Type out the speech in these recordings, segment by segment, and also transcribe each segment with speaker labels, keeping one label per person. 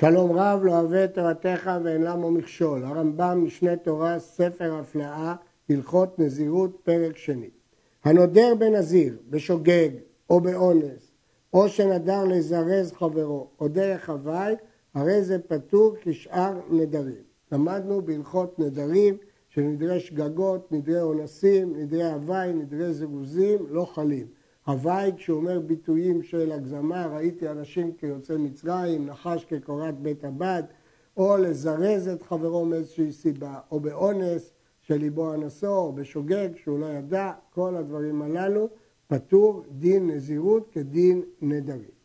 Speaker 1: שלום רב לא אוהב את תורתך ואין למו מכשול. הרמב"ם משנה תורה, ספר הפלאה, הלכות נזירות, פרק שני. הנודר בנזיר, בשוגג או באונס, או שנדר לזרז חברו, או דרך הוואי, הרי זה פטור כשאר נדרים. למדנו בהלכות נדרים שנדרי שגגות, נדרי אונסים, נדרי הוואי, נדרי זירוזים, לא חלים. הוואי, כשהוא אומר ביטויים של הגזמה, ראיתי אנשים כיוצאי מצרים, נחש כקורת בית הבד, או לזרז את חברו מאיזושהי סיבה, או באונס שליבו אנסו, או בשוגג שהוא לא ידע, כל הדברים הללו פטור דין נזירות כדין נדרים.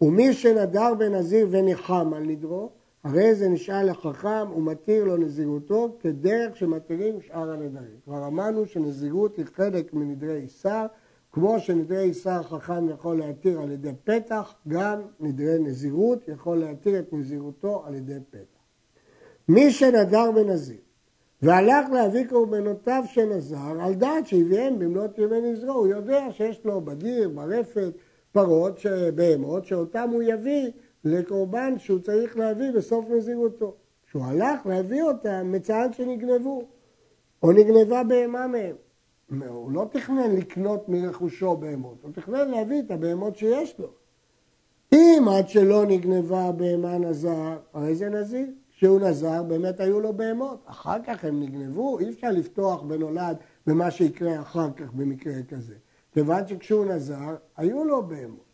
Speaker 1: ומי שנדר בנזיר וניחם על נדרו, הרי זה נשאל לחכם ומתיר לו נזירותו כדרך שמתירים שאר הנדרים. כבר אמרנו שנזירות היא חלק מנדרי איסר, כמו שנדרי איסר חכם יכול להתיר על ידי פתח, גם נדרי נזירות יכול להתיר את נזירותו על ידי פתח. מי שנדר בנזיר והלך להביא קורבנותיו שנזר, על דעת שהביאם במלאת ימי נזרו, הוא יודע שיש לו בדיר, ברפת, פרות, בהמות, שאותם הוא יביא לקורבן שהוא צריך להביא בסוף נזירותו. כשהוא הלך להביא אותם, מצעד שנגנבו, או נגנבה בהמה מהם. הוא לא תכנן לקנות מרכושו בהמות, הוא תכנן להביא את הבהמות שיש לו. אם עד שלא נגנבה בהמה נזר, הרי זה נזיר. כשהוא נזר באמת היו לו בהמות, אחר כך הם נגנבו, אי אפשר לפתוח בנולד במה שיקרה אחר כך במקרה כזה. כיוון שכשהוא נזר, היו לו בהמות.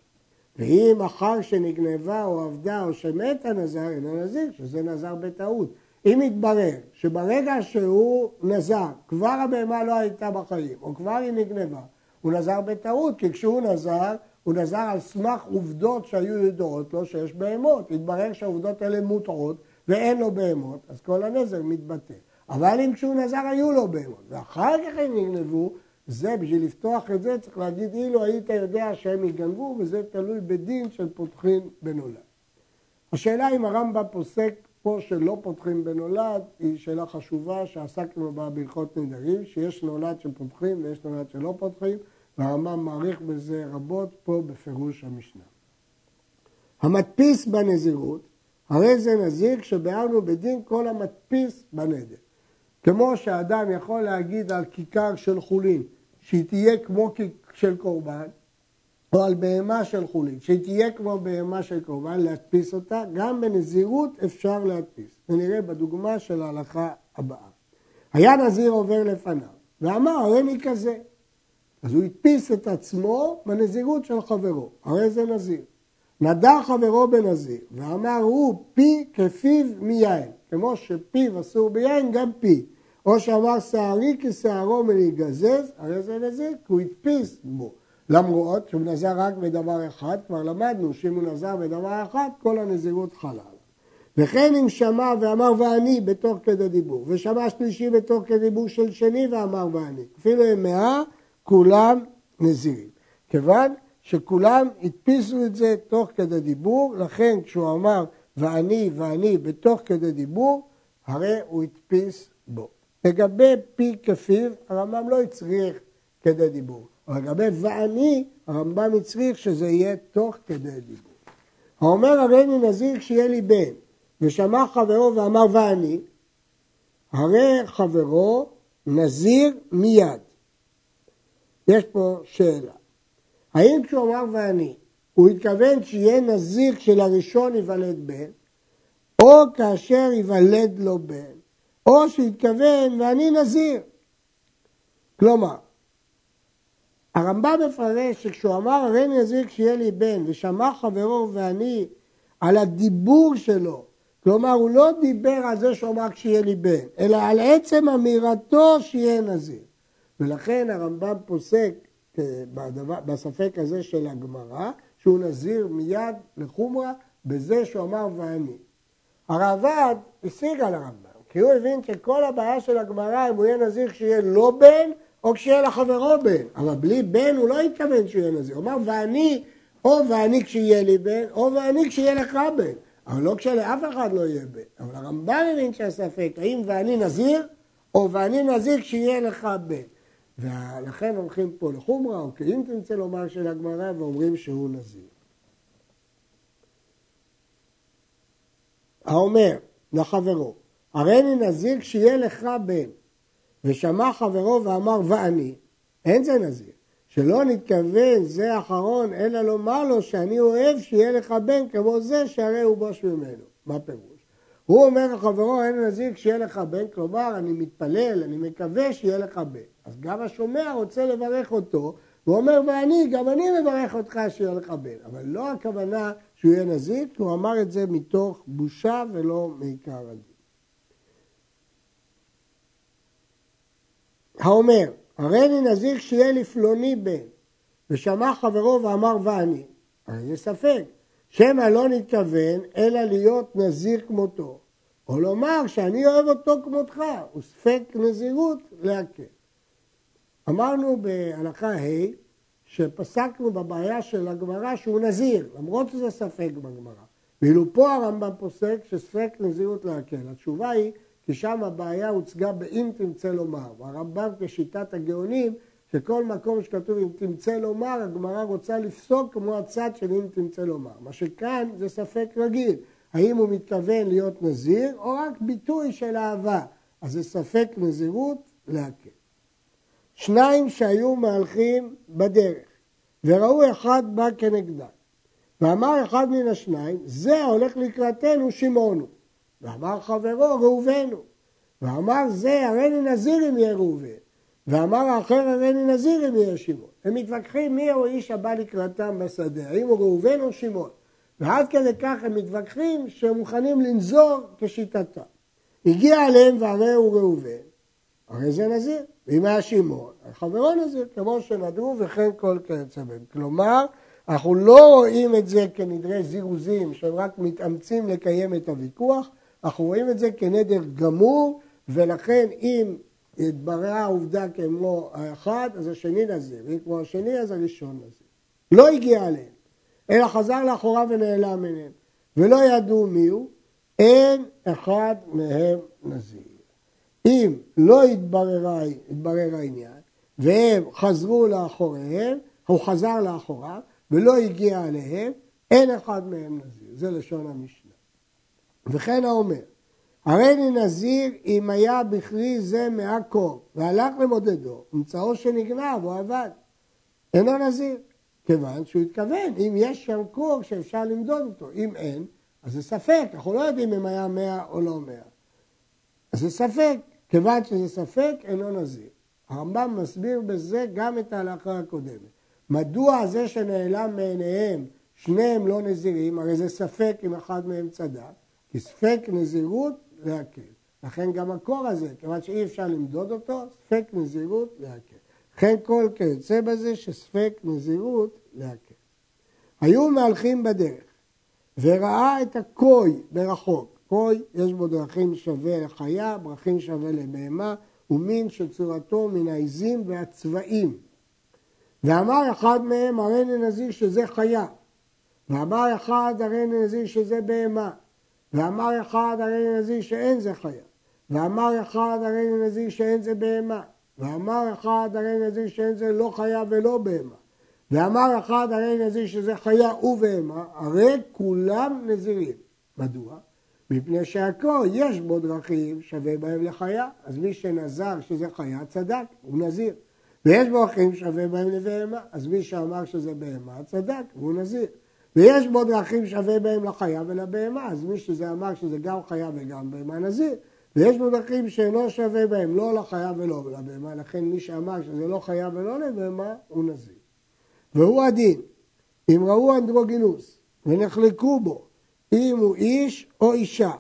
Speaker 1: ואם אחר שנגנבה או עבדה או שמת הנזר, אינו נזיר, שזה נזר בטעות. אם יתברר שברגע שהוא נזר, כבר הבהמה לא הייתה בחיים, או כבר היא נגנבה, הוא נזר בטעות, כי כשהוא נזר, הוא נזר על סמך עובדות שהיו ידועות לו שיש בהמות. יתברר שהעובדות האלה מוטעות ואין לו בהמות, אז כל הנזר מתבטא. אבל אם כשהוא נזר היו לו בהמות, ואחר כך הם נגנבו, זה, בשביל לפתוח את זה, צריך להגיד, אילו היית יודע שהם יגנבו, וזה תלוי בדין של פותחין בנולד. השאלה אם הרמב"ם פוסק פה שלא פותחים בנולד, היא שאלה חשובה שעסקנו בה בהלכות נדרים, שיש נולד שפותחים ויש נולד שלא פותחים, והרמב"ם מעריך בזה רבות פה בפירוש המשנה. המדפיס בנזירות, הרי זה נזיר כשביארנו בדין כל המדפיס בנדר. כמו שאדם יכול להגיד על כיכר של חולין, שהיא תהיה כמו של קורבן, או על בהמה של חולין, שהיא תהיה כמו בהמה של קורבן, להדפיס אותה, גם בנזירות אפשר להדפיס. ונראה בדוגמה של ההלכה הבאה. היה נזיר עובר לפניו, ואמר, הרי אני כזה. אז הוא הדפיס את עצמו בנזירות של חברו, הרי זה נזיר. נדר חברו בנזיר, ואמר הוא פי כפיו מיין, כמו שפיו אסור ביין, גם פי. או שאמר שערי כשערו מלהיגזז, הרי זה נזיר, כי הוא הדפיס בו. למרות שהוא נזר רק בדבר אחד, כבר למדנו שאם הוא נזר בדבר אחד, כל הנזירות חלה עליו. וכן אם שמע ואמר ואני בתוך כדי דיבור, ושמע שלישי בתוך כדי דיבור של שני ואמר ואני. אפילו הם מאה, כולם נזירים. כיוון שכולם הדפיסו את זה תוך כדי דיבור, לכן כשהוא אמר ואני ואני בתוך כדי דיבור, הרי הוא הדפיס בו. לגבי פי כפיו, הרמב"ם לא הצריך כדי דיבור. לגבי ואני, הרמב"ם הצריך שזה יהיה תוך כדי דיבור. האומר הריני נזיר כשיהיה לי בן, ושמע חברו ואמר ואני, הרי חברו נזיר מיד. יש פה שאלה. האם כשהוא אמר ואני, הוא התכוון שיהיה נזיר כשלראשון ייוולד בן, או כאשר ייוולד לו בן, או שהתכוון ואני נזיר. כלומר, הרמב"ם מפרש שכשהוא אמר הרי נזיר כשיהיה לי בן ושמע חברו ואני על הדיבור שלו, כלומר הוא לא דיבר על זה שהוא אמר כשיהיה לי בן, אלא על עצם אמירתו שיהיה נזיר. ולכן הרמב"ם פוסק אה, בספק הזה של הגמרא, שהוא נזיר מיד לחומרה בזה שהוא אמר ואני. הרעב"ד השיג על הרמב"ם, כי הוא הבין שכל הבעיה של הגמרא אם הוא יהיה נזיר כשיהיה לא בן או כשיהיה לחברו בן. אבל בלי בן הוא לא התכוון שהוא יהיה נזיר. הוא אמר ואני, או ואני כשיהיה לי בן, או ואני כשיהיה לך בן. אבל לא כשלאף אחד לא יהיה בן. אבל הרמב"ם הבין שהספק, האם ואני נזיר, או ואני נזיר כשיהיה לך בן. ולכן הולכים פה לחומרה, או כאילו תרצה לומר של הגמרא, ואומרים שהוא נזיר. האומר לחברו, הריני נזיר כשיהיה לך בן, ושמע חברו ואמר ואני, אין זה נזיר. שלא נתכוון זה האחרון, אלא לומר לו שאני אוהב שיהיה לך בן כמו זה שהרי הוא בוש ממנו. מה פירוש? הוא אומר לחברו, אין נזיר כשיהיה לך בן, כלומר, אני מתפלל, אני מקווה שיהיה לך בן. אז גם השומע רוצה לברך אותו, הוא אומר, ואני, גם אני מברך אותך שיהיה לך בן. אבל לא הכוונה שהוא יהיה נזיר, כי הוא אמר את זה מתוך בושה ולא מעיקר הדין. האומר, הרי אני נזיר כשיהיה לפלוני בן, ושמע חברו ואמר ואני, הרי זה ספק, שמא לא נתכוון אלא להיות נזיר כמותו, או לומר שאני אוהב אותו כמותך, הוא ספק נזירות להקל. אמרנו בהלכה ה' שפסקנו בבעיה של הגמרא שהוא נזיר, למרות שזה ספק בגמרא. ואילו פה הרמב"ם פוסק שספק נזירות להקל. התשובה היא כי שם הבעיה הוצגה באם תמצא לומר. והרמב"ם כשיטת הגאונים, שכל מקום שכתוב אם תמצא לומר, הגמרא רוצה לפסוק כמו הצד של אם תמצא לומר. מה שכאן זה ספק רגיל, האם הוא מתכוון להיות נזיר או רק ביטוי של אהבה. אז זה ספק נזירות להקל. שניים שהיו מהלכים בדרך וראו אחד בא כנגדם ואמר אחד מן השניים זה הולך לקראתנו שמעונו ואמר חברו ראובנו. ואמר זה הריני נזיר אם יהיה ראובן. ואמר האחר הריני נזיר אם יהיה שמעון. הם מתווכחים מי הוא האיש הבא לקראתם בשדה האם הוא ראובן או שמעון. ועד כדי כך הם מתווכחים שהם מוכנים לנזור כשיטתם. הגיע אליהם והרי הוא ראובן. הרי זה נזיר. ואם היה שמעון, חברו נזיר, כמו שנדעו וכן כל כיוצא בהם. כלומר, אנחנו לא רואים את זה כנדרי זירוזים שהם רק מתאמצים לקיים את הוויכוח, אנחנו רואים את זה כנדר גמור, ולכן אם התבררה העובדה כמו האחד, אז השני נזיר, ואם כמו השני, אז הראשון נזיר. לא הגיע אליהם, אלא חזר לאחוריו ונעלם מהם, ולא ידעו מיהו, אין אחד מהם נזיר. אם לא התברר, התברר העניין והם חזרו לאחוריהם, הוא חזר לאחוריו ולא הגיע אליהם, אין אחד מהם נזיר. זה לשון המשנה. וכן האומר, הריני נזיר אם היה בכלי זה מעקור והלך למודדו, אמצעו שנגנב או אבד. אינו נזיר, כיוון שהוא התכוון, אם יש שם קור שאפשר למדוד אותו, אם אין, אז זה ספק, אנחנו לא יודעים אם היה מאה או לא מאה. אז זה ספק, כיוון שזה ספק, אינו נזיר. הרמב"ם מסביר בזה גם את ההלכה הקודמת. מדוע זה שנעלם מעיניהם שניהם לא נזירים, הרי זה ספק אם אחד מהם צדק, ספק נזירות להקל. לכן גם הקור הזה, כיוון שאי אפשר למדוד אותו, ספק נזירות להקל. לכן כל כיוצא בזה שספק נזירות להקל. היו מהלכים בדרך וראה את הקוי ברחוק קוי, יש בו דרכים שווה לחיה, דרכים שווה לבהמה, ומין שצורתו מן העיזים והצבעים. ואמר אחד מהם, הרי נזיר שזה חיה. ואמר אחד, הרי נזיר שזה בהמה. ואמר אחד, הרי נזיר שאין זה חיה. ואמר אחד, הרי נזיר שאין זה בהמה. ואמר אחד, הרי נזיר שאין זה לא חיה ולא בהמה. ואמר אחד, הרי נזיר שזה חיה ובהמה, הרי כולם נזירים. מדוע? מפני שהכל יש בו דרכים שווה בהם לחיה, אז מי שנזר שזה חיה צדק, הוא נזיר. ויש בו דרכים שווה בהם לבהמה, אז מי שאמר שזה בהמה צדק, הוא נזיר. ויש בו דרכים שווה בהם לחיה ולבהמה, אז מי שזה אמר שזה גם חיה וגם בהמה נזיר. ויש בו דרכים שאינו שווה בהם לא לחיה ולא לבהמה, לכן מי שאמר שזה לא חיה ולא לבהמה, הוא נזיר. והוא הדין, אם ראו אנדרוגינוס ונחלקו בו אם הוא איש או אישה.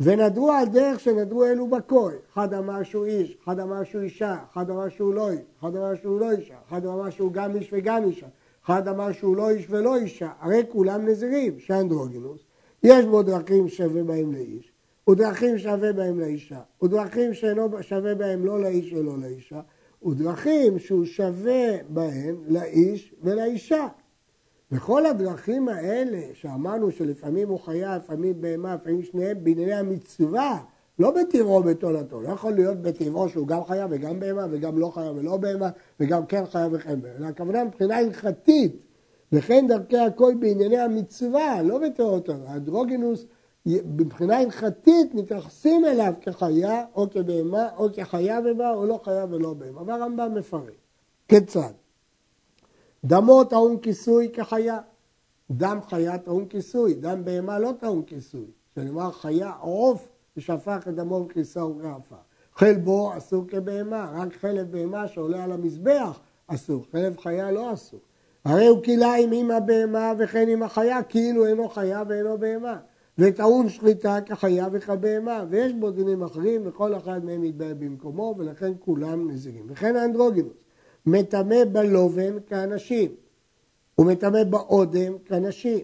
Speaker 1: ונדרו על דרך שנדרו אלו בכוי. אחד אמר שהוא איש, אחד אמר שהוא אישה, אחד אמר שהוא לא איש, אחד אמר שהוא לא אישה, אחד אמר שהוא גם איש וגם אישה, אחד אמר שהוא לא איש ולא אישה. הרי כולם נזירים, שאנדרוגינוס. יש בו דרכים שווה בהם לאיש, ודרכים שווה בהם לאישה, ודרכים שאינו שווה בהם לא לאיש ולא לאישה, ודרכים שהוא שווה בהם לאיש ולאישה. וכל הדרכים האלה שאמרנו שלפעמים הוא חיה, לפעמים בהמה, לפעמים שניהם בענייני המצווה, לא בטבעו בתולדתו, לא יכול להיות בטבעו שהוא גם חיה וגם בהמה וגם לא חיה ולא בהמה וגם כן חיה וכן בהמה, אלא הכוונה מבחינה הלכתית וכן דרכי הכל בענייני המצווה, לא בתולדתו, האנדרוגינוס מבחינה הלכתית מתייחסים אליו כחיה או כבהמה או כחיה ובהמה או לא חיה ולא בהמה. והרמב"ם מפרט. כיצד? דמו טעון כיסוי כחיה. דם חיה טעון כיסוי, דם בהמה לא טעון כיסוי. כשנאמר חיה עוף ושפך את דמו וכיסה וכעפה. חלבו אסור כבהמה, רק חלב בהמה שעולה על המזבח אסור, חלב חיה לא אסור. הרי הוא כילה עם אמא בהמה וכן עם החיה, כאילו אינו חיה ואינו בהמה. וטעון שחיטה כחיה וכבהמה, ויש בו דינים אחרים, וכל אחד מהם יתבהר במקומו, ולכן כולם נזירים. וכן האנדרוגינוס, מטמא בלובן כאנשים, ומטמא באודם כנשים,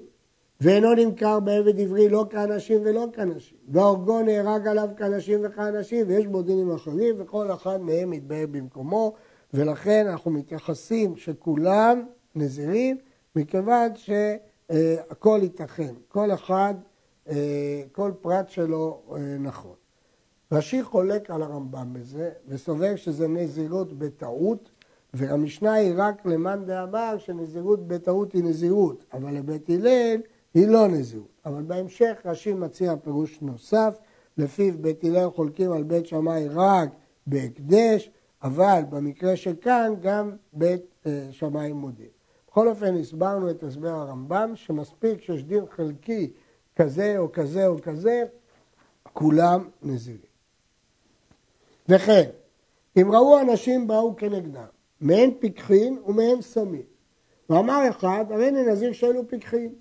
Speaker 1: ואינו נמכר בעבד עברי לא כאנשים ולא כאנשים, והאורגו נהרג עליו כאנשים וכאנשים, ויש בו דינים אחרים, וכל אחד מהם יתבהר במקומו, ולכן אנחנו מתייחסים שכולם נזירים, מכיוון שהכל ייתכן, כל אחד אה, כל פרט שלו אה, נכון. רש"י חולק על הרמב"ם בזה, וסובר שזה נזירות בטעות, והמשנה היא רק למאן דאמר שנזירות בטעות היא נזירות, אבל לבית הלל היא לא נזירות. אבל בהמשך רש"י מציע פירוש נוסף, לפיו בית הלל חולקים על בית שמאי רק בהקדש, אבל במקרה שכאן גם בית אה, שמאי מודים. בכל אופן הסברנו את הסבר הרמב"ם, שמספיק שיש דין חלקי כזה או כזה או כזה, כולם נזירים. וכן, אם ראו אנשים באו כנגדם, מעין פיקחין ומעין סמים. ואמר אחד, הרי אני נזיר שאלו פיקחין.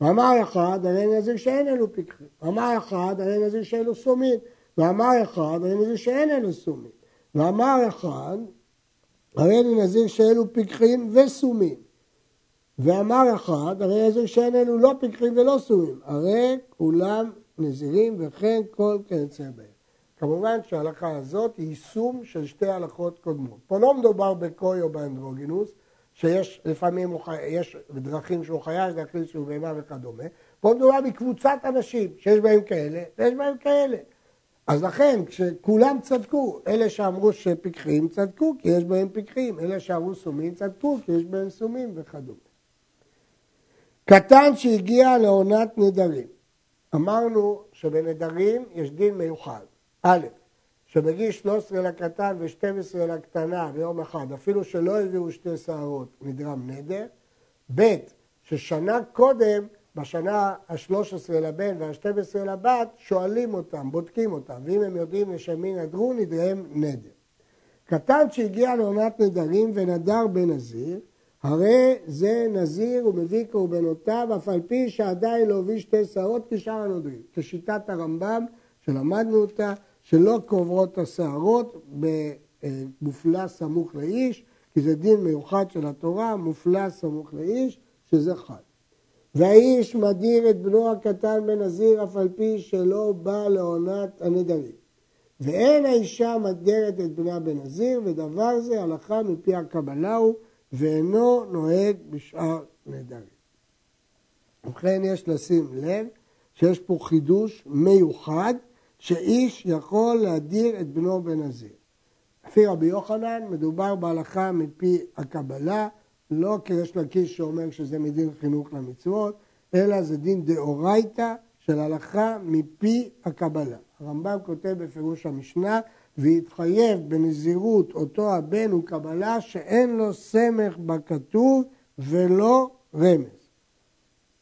Speaker 1: ואמר אחד, הרי נזיר שאין אלו פיקחין. ואמר אחד, הרי נזיר שאלו סומים. ואמר אחד, הרי נזיר שאין אלו סומים. ואמר אחד, הרי נזיר שאלו פיקחין וסומים. ואמר אחד, הרי איזה שאין אלו לא פיקחים ולא סומים, הרי כולם נזירים וכן כל כיוצא בהם. כמובן שההלכה הזאת היא יישום של שתי הלכות קודמות. פה לא מדובר בקוי או באנדרוגינוס, שיש לפעמים, יש דרכים שהוא יש דרכים שהוא בהמה וכדומה. פה מדובר בקבוצת אנשים שיש בהם כאלה ויש בהם כאלה. אז לכן, כשכולם צדקו, אלה שאמרו שפיקחים צדקו כי יש בהם פיקחים, אלה שאמרו סומים צדקו כי יש בהם סומים וכדומה. קטן שהגיע לעונת נדרים. אמרנו שבנדרים יש דין מיוחד. א', שבגיל 13 לקטן ו-12 לקטנה ביום אחד, אפילו שלא הביאו שתי שערות, נדרם נדר. ב', ששנה קודם, בשנה ה-13 לבן וה-12 לבת, שואלים אותם, בודקים אותם, ואם הם יודעים לשם מי נדרו, נדרם נדר. קטן שהגיע לעונת נדרים ונדר בנזיר, הרי זה נזיר ומביא קורבנותיו, אף על פי שעדיין לא הוביל שתי שערות כשאר הנודרים. כשיטת הרמב"ם, שלמדנו אותה, שלא קוברות השערות במופלא סמוך לאיש, כי זה דין מיוחד של התורה, מופלא סמוך לאיש, שזה חל. והאיש מדיר את בנו הקטן בנזיר אף על פי שלא בא לעונת הנדרים. ואין האישה מדרת את בנה בנזיר, ודבר זה הלכה מפי הקבלה הוא ואינו נוהג בשאר נדרים. ובכן יש לשים לב שיש פה חידוש מיוחד שאיש יכול להדיר את בנו בנזיר. לפי רבי יוחנן מדובר בהלכה מפי הקבלה, לא כריש לקיש שאומר שזה מדין חינוך למצוות, אלא זה דין דאורייתא של הלכה מפי הקבלה. הרמב"ם כותב בפירוש המשנה והתחייב בנזירות אותו הבן הוא קבלה שאין לו סמך בכתוב ולא רמז.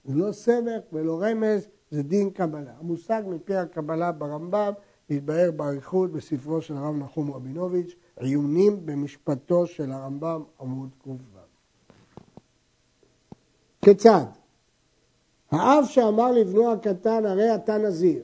Speaker 1: לא סמך ולא רמז זה דין קבלה. המושג מפי הקבלה ברמב"ם התבהר באריכות בספרו של הרב נחום רבינוביץ', עיונים במשפטו של הרמב"ם עמוד ק"ו. כיצד? האב שאמר לבנו הקטן הרי אתה נזיר,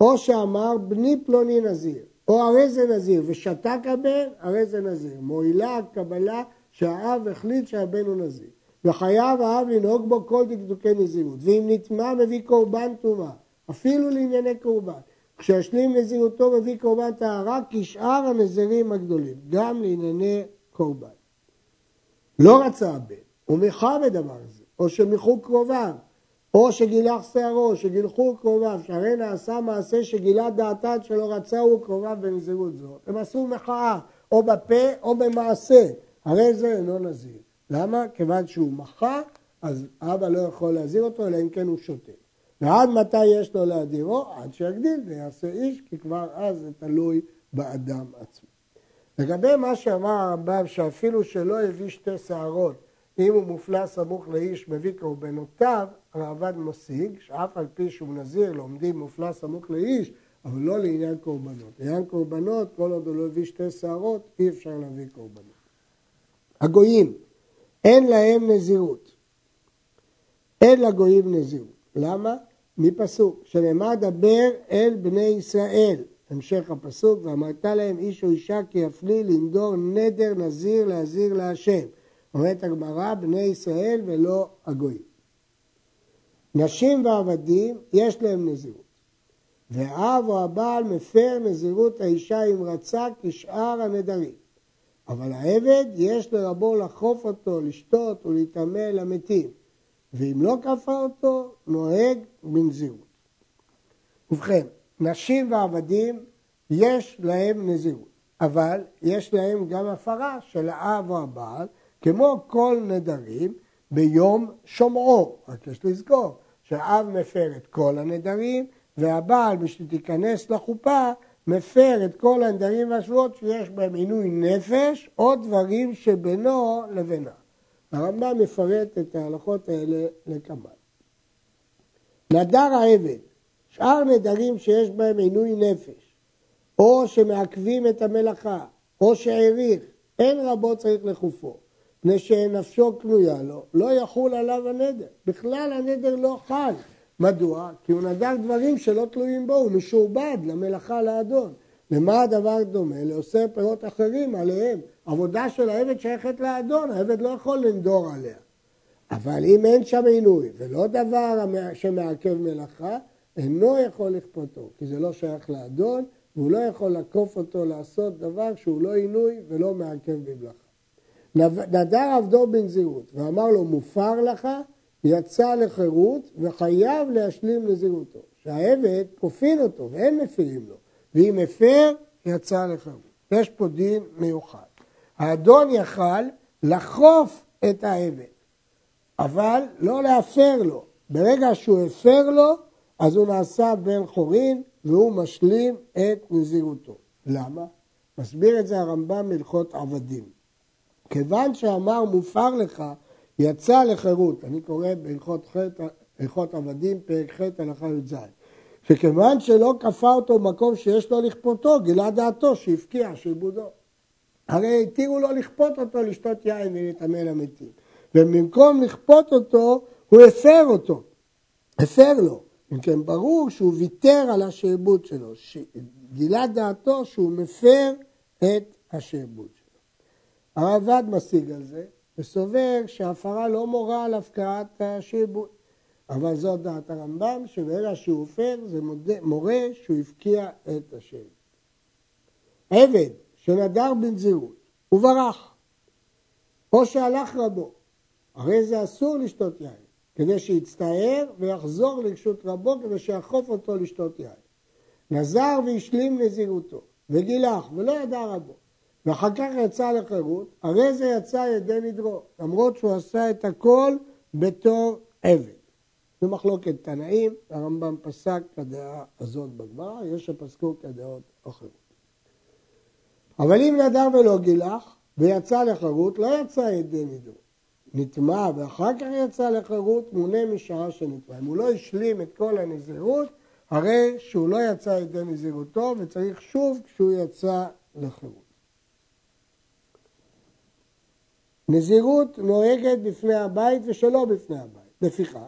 Speaker 1: או שאמר בני פלוני נזיר, או הרי זה נזיר, ושתק הבן, הרי זה נזיר. מועילה הקבלה שהאב החליט שהבן הוא נזיר. וחייב האב לנהוג בו כל דקדוקי נזירות. ואם נטמע מביא קורבן טומאה, אפילו לענייני קורבן. כשישלים נזירותו מביא קורבן טהרה כשאר הנזירים הגדולים, גם לענייני קורבן. לא רצה הבן, הוא מיכה בדבר הזה, או שמיכו קרוביו, או שגילח שערו, שגילחו קרוביו, שהרי נעשה מעשה שגילה דעתן שלא רצהו קרוביו בנזירות זו. הם עשו מחאה, או בפה או במעשה, הרי זה אינו נזיר. למה? כיוון שהוא מחה, אז אבא לא יכול להזיר אותו, אלא אם כן הוא שותה. ועד מתי יש לו להדירו? עד שיגדיל ויעשה איש, כי כבר אז זה תלוי באדם עצמו. לגבי מה שאמר הרמב"ם, שאפילו שלא הביא שתי שערות, אם הוא מופלא סמוך לאיש מביא קורבנותיו, הרעב"ד משיג, שאף על פי שהוא נזיר לומדים מופלא סמוך לאיש, אבל לא לעניין קורבנות. לעניין קורבנות, כל עוד הוא לא הביא שתי שערות, אי אפשר להביא קורבנות. הגויים, אין להם נזירות. אין לגויים נזירות. למה? מפסוק, שנאמר דבר אל בני ישראל. המשך הפסוק, ואמרת להם איש או אישה כי יפלי לנדור נדר נזיר להזיר להשם. אומרת הגמרא, בני ישראל ולא הגויים. נשים ועבדים, יש להם נזירות. והאב או הבעל מפר נזירות האישה אם רצה כשאר הנדרים. אבל העבד יש לרבו לחוף אותו, לשתות ולהיטמא למתים. ואם לא כפה אותו, נוהג בנזירות. ובכן, נשים ועבדים יש להם נזירות, אבל יש להם גם הפרה של האב או הבעל, כמו כל נדרים ביום שומעו. רק יש לזכור שהאב מפר את כל הנדרים, והבעל, בשביל תיכנס לחופה, מפר את כל הנדרים והשבועות שיש בהם עינוי נפש או דברים שבינו לבינה. הרמב"ם מפרט את ההלכות האלה לקמאן. נדר העבד, שאר נדרים שיש בהם עינוי נפש, או שמעכבים את המלאכה, או שהעריך, אין רבו צריך לחופו, מפני שנפשו קנויה לו, לא יחול עליו הנדר. בכלל הנדר לא חל. מדוע? כי הוא נדר דברים שלא תלויים בו, הוא משועבד למלאכה לאדון. למה הדבר דומה? לעושה פירות אחרים עליהם. עבודה של העבד שייכת לאדון, העבד לא יכול לנדור עליה. אבל אם אין שם עינוי ולא דבר שמעכב מלאכה, אינו יכול לכפותו, כי זה לא שייך לאדון, והוא לא יכול לעקוף אותו לעשות דבר שהוא לא עינוי ולא מעכב במלאכה. נדר עבדו בנזירות ואמר לו, מופר לך, יצא לחירות וחייב להשלים נזירותו. שהעבד כופין אותו ואין מפירים לו, ואם הפר, יצא לחירות. יש פה דין מיוחד. האדון יכל לחוף את העבד, אבל לא להפר לו. ברגע שהוא הפר לו, אז הוא נעשה בן חורין והוא משלים את נזירותו. למה? מסביר את זה הרמב"ם מלכות עבדים. כיוון שאמר מופר לך, יצא לחירות, אני קורא בהלכות עבדים, פרק ח' הלכה י"ז, שכיוון שלא כפה אותו במקום שיש לו לכפותו, גילה דעתו שהפקיע שעבודו. הרי התירו לו לכפות אותו לשתות יין ולהתאמן למתים. ובמקום לכפות אותו, הוא הפר אותו, הפר לו. אם כן, ברור שהוא ויתר על השעבוד שלו, גילה דעתו שהוא מפר את השעבוד שלו. הרעב"ד משיג על זה, וסובר שההפרה לא מורה על הפקעת השעבוד. אבל זאת דעת הרמב"ם, שברגע שהוא הפר זה מורה שהוא הפקיע את השעבוד. עבד שנדר בנזירות וברח, או שהלך רבו, הרי זה אסור לשתות יין, כדי שיצטער ויחזור לרשות רבו כדי שיאכוף אותו לשתות יין. נזר והשלים נזירותו, וגילח, ולא ידע רבו, ואחר כך יצא לחירות, הרי זה יצא ידי נדרו, למרות שהוא עשה את הכל בתור עבד. זו מחלוקת תנאים, הרמב"ם פסק כדעה הזאת בגמרא, יש שפסקו כדעות אחרות. אבל אם נדר ולא גילח ויצא לחירות, לא יצא ידי נדרו. נטמע ואחר כך יצא לחירות, מונה משעה שנטמע. אם הוא לא השלים את כל הנזירות, הרי שהוא לא יצא ידי נזירותו וצריך שוב כשהוא יצא לחירות. נזירות נוהגת בפני הבית ושלא בפני הבית. לפיכך,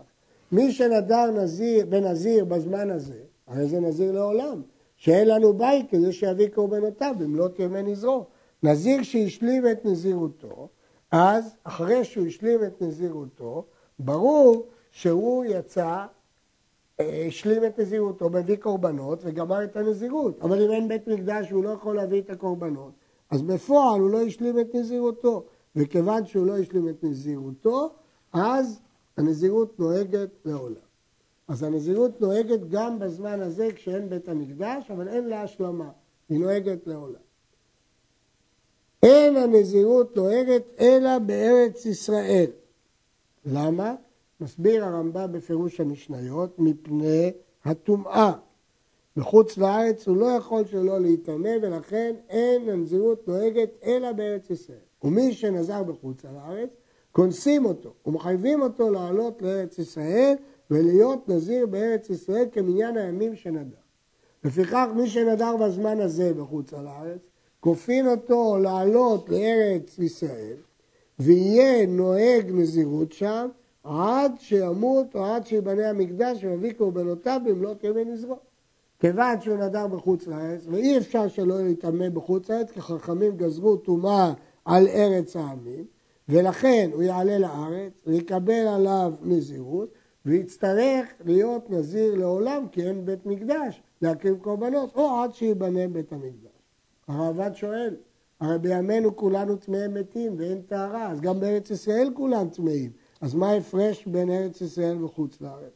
Speaker 1: מי שנדר נזיר, בנזיר בזמן הזה, הרי זה נזיר לעולם, שאין לנו בית כדי שיביא קורבנותיו במלאת ימי נזרו. נזיר שהשלים את נזירותו, אז אחרי שהוא השלים את נזירותו, ברור שהוא יצא, אה, השלים את נזירותו, מביא קורבנות וגמר את הנזירות. אבל אם אין בית מקדש והוא לא יכול להביא את הקורבנות, אז בפועל הוא לא השלים את נזירותו. וכיוון שהוא לא השלים את נזירותו, אז הנזירות נוהגת לעולם. אז הנזירות נוהגת גם בזמן הזה כשאין בית המקדש, אבל אין לה השלמה, היא נוהגת לעולם. אין הנזירות נוהגת אלא בארץ ישראל. למה? מסביר הרמב"ם בפירוש המשניות, מפני הטומאה. בחוץ לארץ הוא לא יכול שלא להיטמא ולכן אין הנזירות נוהגת אלא בארץ ישראל. ומי שנזר בחוץ לארץ, כונסים אותו ומחייבים אותו לעלות לארץ ישראל ולהיות נזיר בארץ ישראל כמניין הימים שנדר. לפיכך מי שנדר בזמן הזה בחוץ לארץ, כופין אותו לעלות לארץ ישראל ויהיה נוהג נזירות שם עד שימות או עד שיבנה המקדש ויביא קורבנותיו במלוא קרבי נזרו. כיוון שהוא נדר בחוץ לארץ, ואי אפשר שלא יטמא בחוץ לארץ, כי חכמים גזרו טומאה על ארץ העמים, ולכן הוא יעלה לארץ ויקבל עליו נזירות, ויצטרך להיות נזיר לעולם, כי אין בית מקדש להקריב קורבנות, או עד שיבנה בית המקדש. הרעב"ד שואל, הרי בימינו כולנו טמאי מתים ואין טהרה, אז גם בארץ ישראל כולם טמאים. אז מה ההפרש בין ארץ ישראל וחוץ לארץ?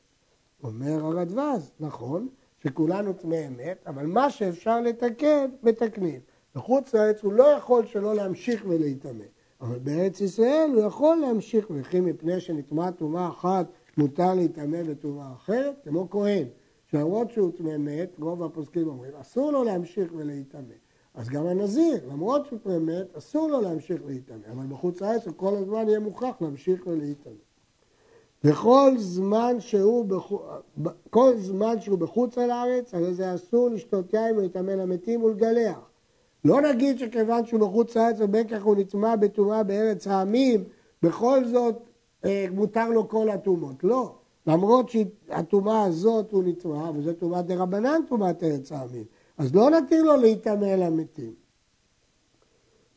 Speaker 1: אומר הרדווז, נכון, שכולנו טמאי אמת, אבל מה שאפשר לתקן, מתקנים. בחוץ לארץ הוא לא יכול שלא להמשיך ולהיטמא, אבל בארץ ישראל הוא יכול להמשיך, וכי מפני שנטמעה טומאה אחת מותר להיטמא בטומאה אחרת, כמו כהן, שלמרות שהוא טמא מת, רוב הפוסקים אומרים, אסור לו להמשיך ולהיטמא. אז גם הנזיר, למרות שהוא טמא מת, אסור לו להמשיך להיטמא, אבל בחוץ לארץ הוא כל הזמן יהיה מוכרח להמשיך ולהיטמא. וכל זמן שהוא, בחוץ, כל זמן שהוא בחוץ על הארץ, הרי זה אסור לשתות יין ולהיטמא למתים ולגלח. לא נגיד שכיוון שהוא בחוץ לארץ ובין כך הוא נטמע בטומאה בארץ העמים, בכל זאת אה, מותר לו כל הטומאות. לא. למרות שהטומאה הזאת הוא נטמע, וזו טומאת דה רבנן טומאת ארץ העמים. אז לא נתיר לו להיטמא למתים.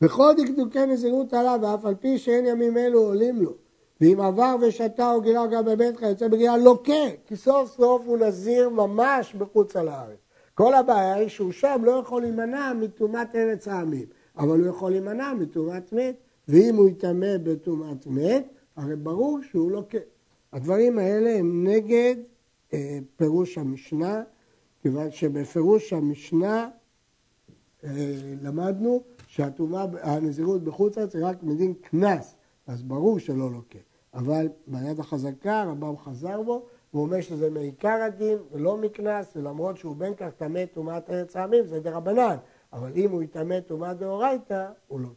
Speaker 1: וכל דקדוקי נזירות עליו, ואף על פי שאין ימים אלו עולים לו. ואם עבר ושתה או גילה גם בביתך יוצא בגילה לוקה, כי סוף סוף הוא נזיר ממש בחוץ על הארץ. כל הבעיה היא שהוא שם לא יכול להימנע מטומאת ארץ העמים, אבל הוא יכול להימנע מטומאת מת, ואם הוא יטמא בטומאת מת, הרי ברור שהוא לוקה. הדברים האלה הם נגד אה, פירוש המשנה, כיוון שבפירוש המשנה אה, למדנו שהנזירות בחוץ לארץ היא רק מדין קנס, אז ברור שלא לוקה. אבל ביד החזקה הרמב"ם חזר בו, והוא אומר שזה מעיקר הדין ולא מקנס, ולמרות שהוא בין כך טמא טומאת ארץ העמים זה דרבנן, אבל אם הוא יטמא טומאת דאורייתא, הוא לא.